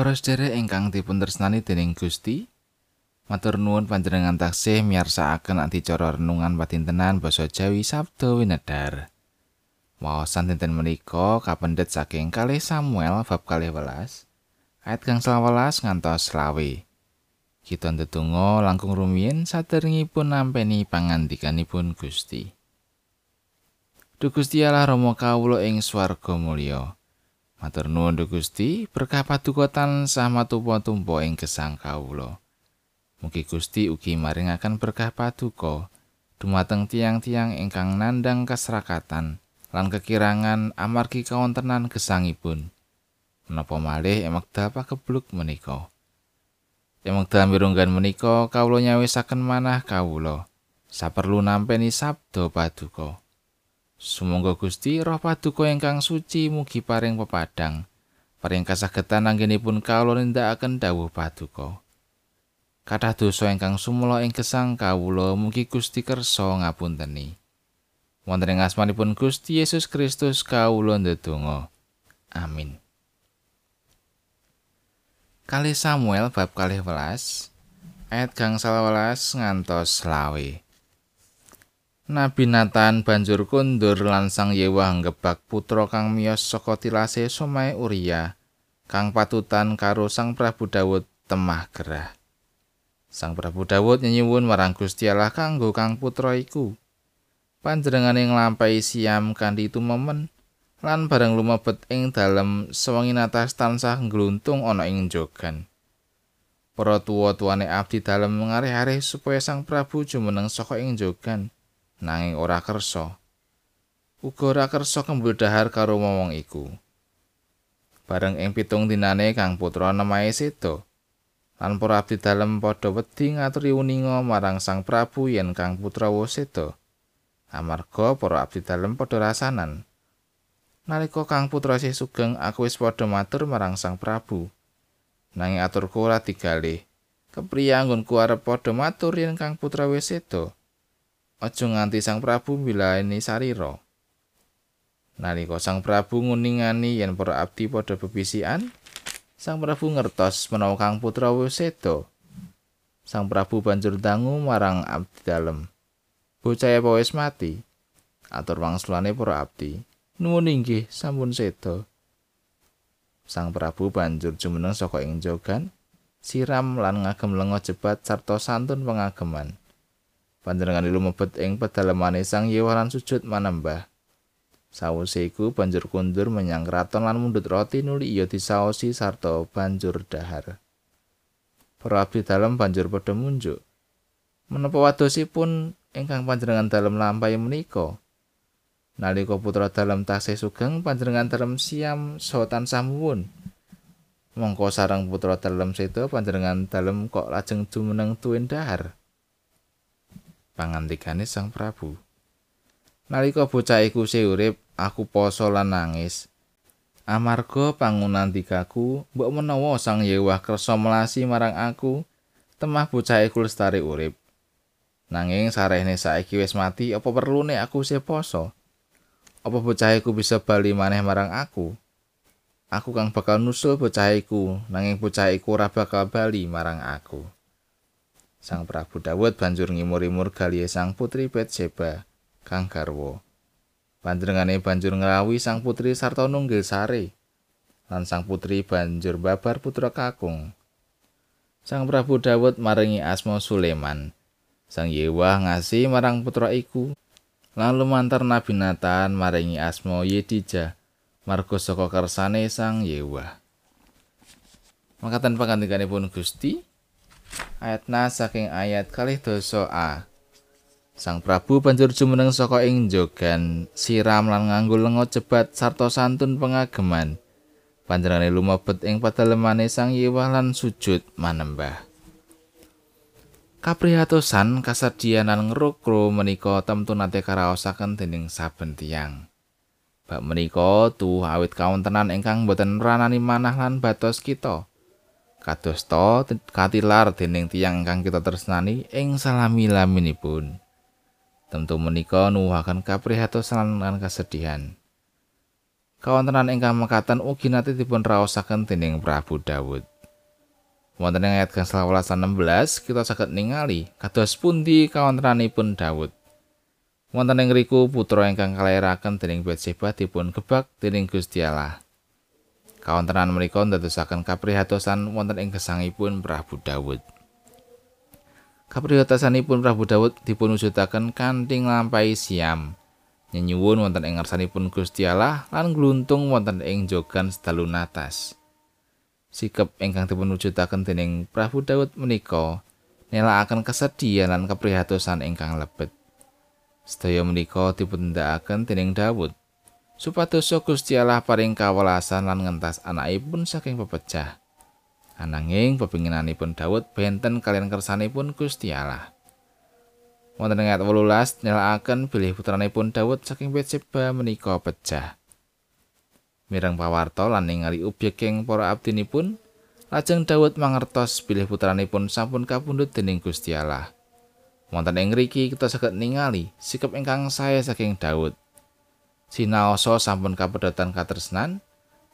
Para sedherek ingkang dipun tresnani dening Gusti, matur nuwun panjenengan taksih miyarsakaken adicara renungan patintenan basa Jawi Sabda Winedar. Wawasan dinten menika kapendet saking kalih Samuel bab kalih welas, ayat kang selawelas ngantos selawe. Kita ndedonga langkung rumiyin saderengipun nampeni pangandikanipun Gusti. Duh Gusti Allah Rama kawula ing swarga mulya. Matur nuwun Gusti, berkah paduka tansah matumpa-tumpa ing gesang kawula. Mugi Gusti ugi maringaken berkah paduka dumateng tiang-tiang ingkang nandang kasrakatan lan kekirangan amargi kawontenan gesangipun. Menapa malih emekdal pakebluk menika. Emekdal mirunggan menika kawula nyawisaken manah kawula. Saperlu nampeni sabda paduka. Sumangga Gusti Roh Paduka ingkang suci mugi paring pepadang. Paring kasagetan anggenipun kawula nindakaken dawuh Paduka. Kathah dosa ingkang sumula ing gesang kawula mugi Gusti kersa ngapunteni. Wonten ing asmanipun Gusti Yesus Kristus kawula ndedonga. Amin. Kali Samuel bab kalih welas ayat gang salawelas ngantos selawe. Nabi Nathan banjur kundur lan sang Yewah ngebak putra kang miyos saka tilase Somai Uria kang patutan karo Sang Prabu Dawud temah gerah. Sang Prabu Dawud nyuwun marang Gusti Allah kanggo kang putra iku. Panjenengane nglampahi siam kanthi tumemen lan bareng lumebet ing dalem sewengi natas tansah ngluntung ana ing jogan. Para tuwa-tuwane abdi dalem ngareh-areh supaya Sang Prabu jumeneng saka ing jogan. Nanging ora kersa. Uga ora kersa kembul dahar karo wong iku. Bareng ing pitung dinane kang putra nemahe sedo. Lan abdi dalem padha wedi ngaturi uninga marang Sang Prabu yen kang putra sedo. Amarga para abdi dalem padha rasanan. Nalika kang putra isih sugeng aku wis padha matur marang Sang Prabu. Nanging aturku ora digalih. Kepriye anggonku arep padha matur yen kang putra wis sedo. Aja nganti Sang Prabu milaeni sarira. Nalika Sang Prabu nguningani yen para abdi padha bebisian, Sang Prabu ngertos menawa Kang Putra wis seda. Sang Prabu banjur dangu marang abdi dalem. Bocah apa wis mati? Atur wangsulane para abdi. Nuwun inggih sampun seda. Sang Prabu banjur jumeneng saka ing jogan, siram lan ngagem lenga jebat sarta santun pengageman. Panjenengan lumebet ing pedalemane Sang Yewaran sujud manembah. Sawise iku banjur kundur menyang kraton lan mundut roti nuli iya disaosi sarta banjur dahar. Para abdi dalem banjur padha munjuk. Menapa wadosipun ingkang panjenengan dalem lampahi menika? Nalika putra dalem tasih sugeng panjenengan dalem siam so tansah muwun. Mongko sareng putra dalem sedo panjenengan dalem kok lajeng jumeneng tuwin dahar. Pangandikane Sang Prabu. Nalika bocah iku isih urip, aku poso lan nangis. Amarga pangunan dikaku, mbok menawa Sang Yewah kersa melasi marang aku, temah bocah iku lestari urip. Nanging sarehne saiki wis mati, apa perlu nek aku isih poso? Apa bocah iku bisa bali maneh marang aku? Aku kang bakal nusul bocah iku, nanging bocah iku ora bakal bali marang aku. Sang Prabu Dawud banjur ngimur-imur galihe sang putri Betseba kang garwa. Panjenengane banjur ngrawuhi sang putri sarta nunggil sare. Lan sang putri banjur babar putra kakung. Sang Prabu Dawud maringi asma Sulaiman. Sang Yewah ngasih marang putra iku. Lan lumantar Nabi Nathan maringi asma Yedija. Margo saka kersane Sang Yewah. Mangkatan pangandikanipun Gusti, ayatna saking ayat kalih dosa A. Sang Prabu banjur jumeneng saka ing jogan siram lan nganggo lenga cebat sarta santun pengageman. Panjenengane lumebet ing padalemane Sang Yewah lan sujud manembah. Kaprihatosan kasadian lan ngrokro menika temtu nate karaosaken dening saben tiyang. Bak menika tuh awit kawontenan ingkang boten ranani manah lan batos kita. Kadosta katilar dening tiyang ingkang kita tresnani ing salami-laminipun. Tentu menika nuwuhaken kaprihatosan lan kasedihan. Kawontenan ingkang mekaten ugi nate dipun raosaken dening Prabu Dawud. Wonten ing ayat 16 kita saged ningali kados pundi kawontenanipun Daud. Wonten ing riku putra ingkang kalairaken dening Batseba dipun gebak dening Gusti Allah. Kawontenan menika ndadosaken kaprihatosan wonten ing gesangipun Prabu Daud. Kaprihatosanipun Prabu Daud dipun wujudaken kanthi nglampahi siam. Nyenyuwun wonten ing ngarsanipun Gusti Allah lan gluntung wonten ing jogan sedalu natas. sikap ingkang dipun wujudaken dening Prabu Daud menika nelakaken kesedihan lan keprihatosan ingkang lebet. Sedaya menika dipundhakaken dening Daud supados Gusti Allah paring kawelasan lan ngentas anakipun saking pepecah. Ananging pepinginanipun Daud benten kalian kersanipun Gusti Allah. Wonten ing ayat 18 nelakaken bilih putranipun Daud saking Betseba menika pecah. mireng pawarta lan ningali obyek ing para abdinipun lajeng Daud mangertos bilih putranipun sampun kapundhut dening Gusti Allah wonten ing ngriki kita saged ningali sikap ingkang sae saking Daud sinaosa sampun kapedotan katresnan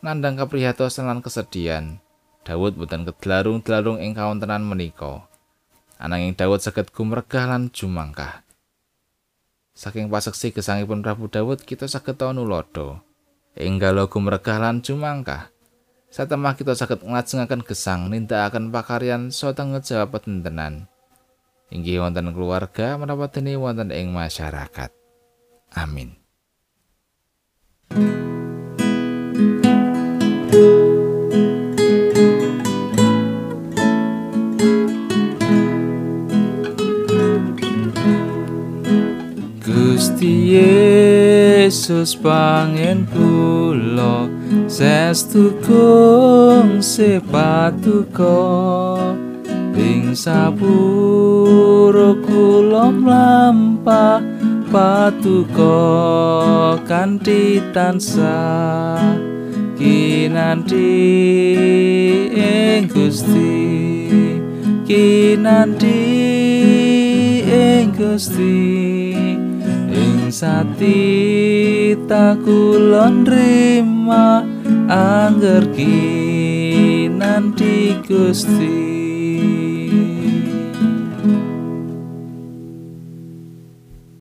nandang kaprihatosan lan kesedihan Daud boten kedlarung-dlarung ing kawontenan menika ananging Daud saged gumregah lan jumangkah saking paseksi gesangipun Prabu Daud kita saged tau nulodo Enggal gumregah lan cumangkah. Satemah kita saged nglajengaken gesang nindakaken pakaryan so tanggung jawab tenan. Inggih wonten keluarga menapa dene wonten ing masyarakat. Amin. Yesus pangen kula sestu kung sepatuko. Ing sapuro kula mlampah patuko kanthi tansah. Kinanti ing Gusti kinanti ing Gusti sati takulon rima angger kinanti gusti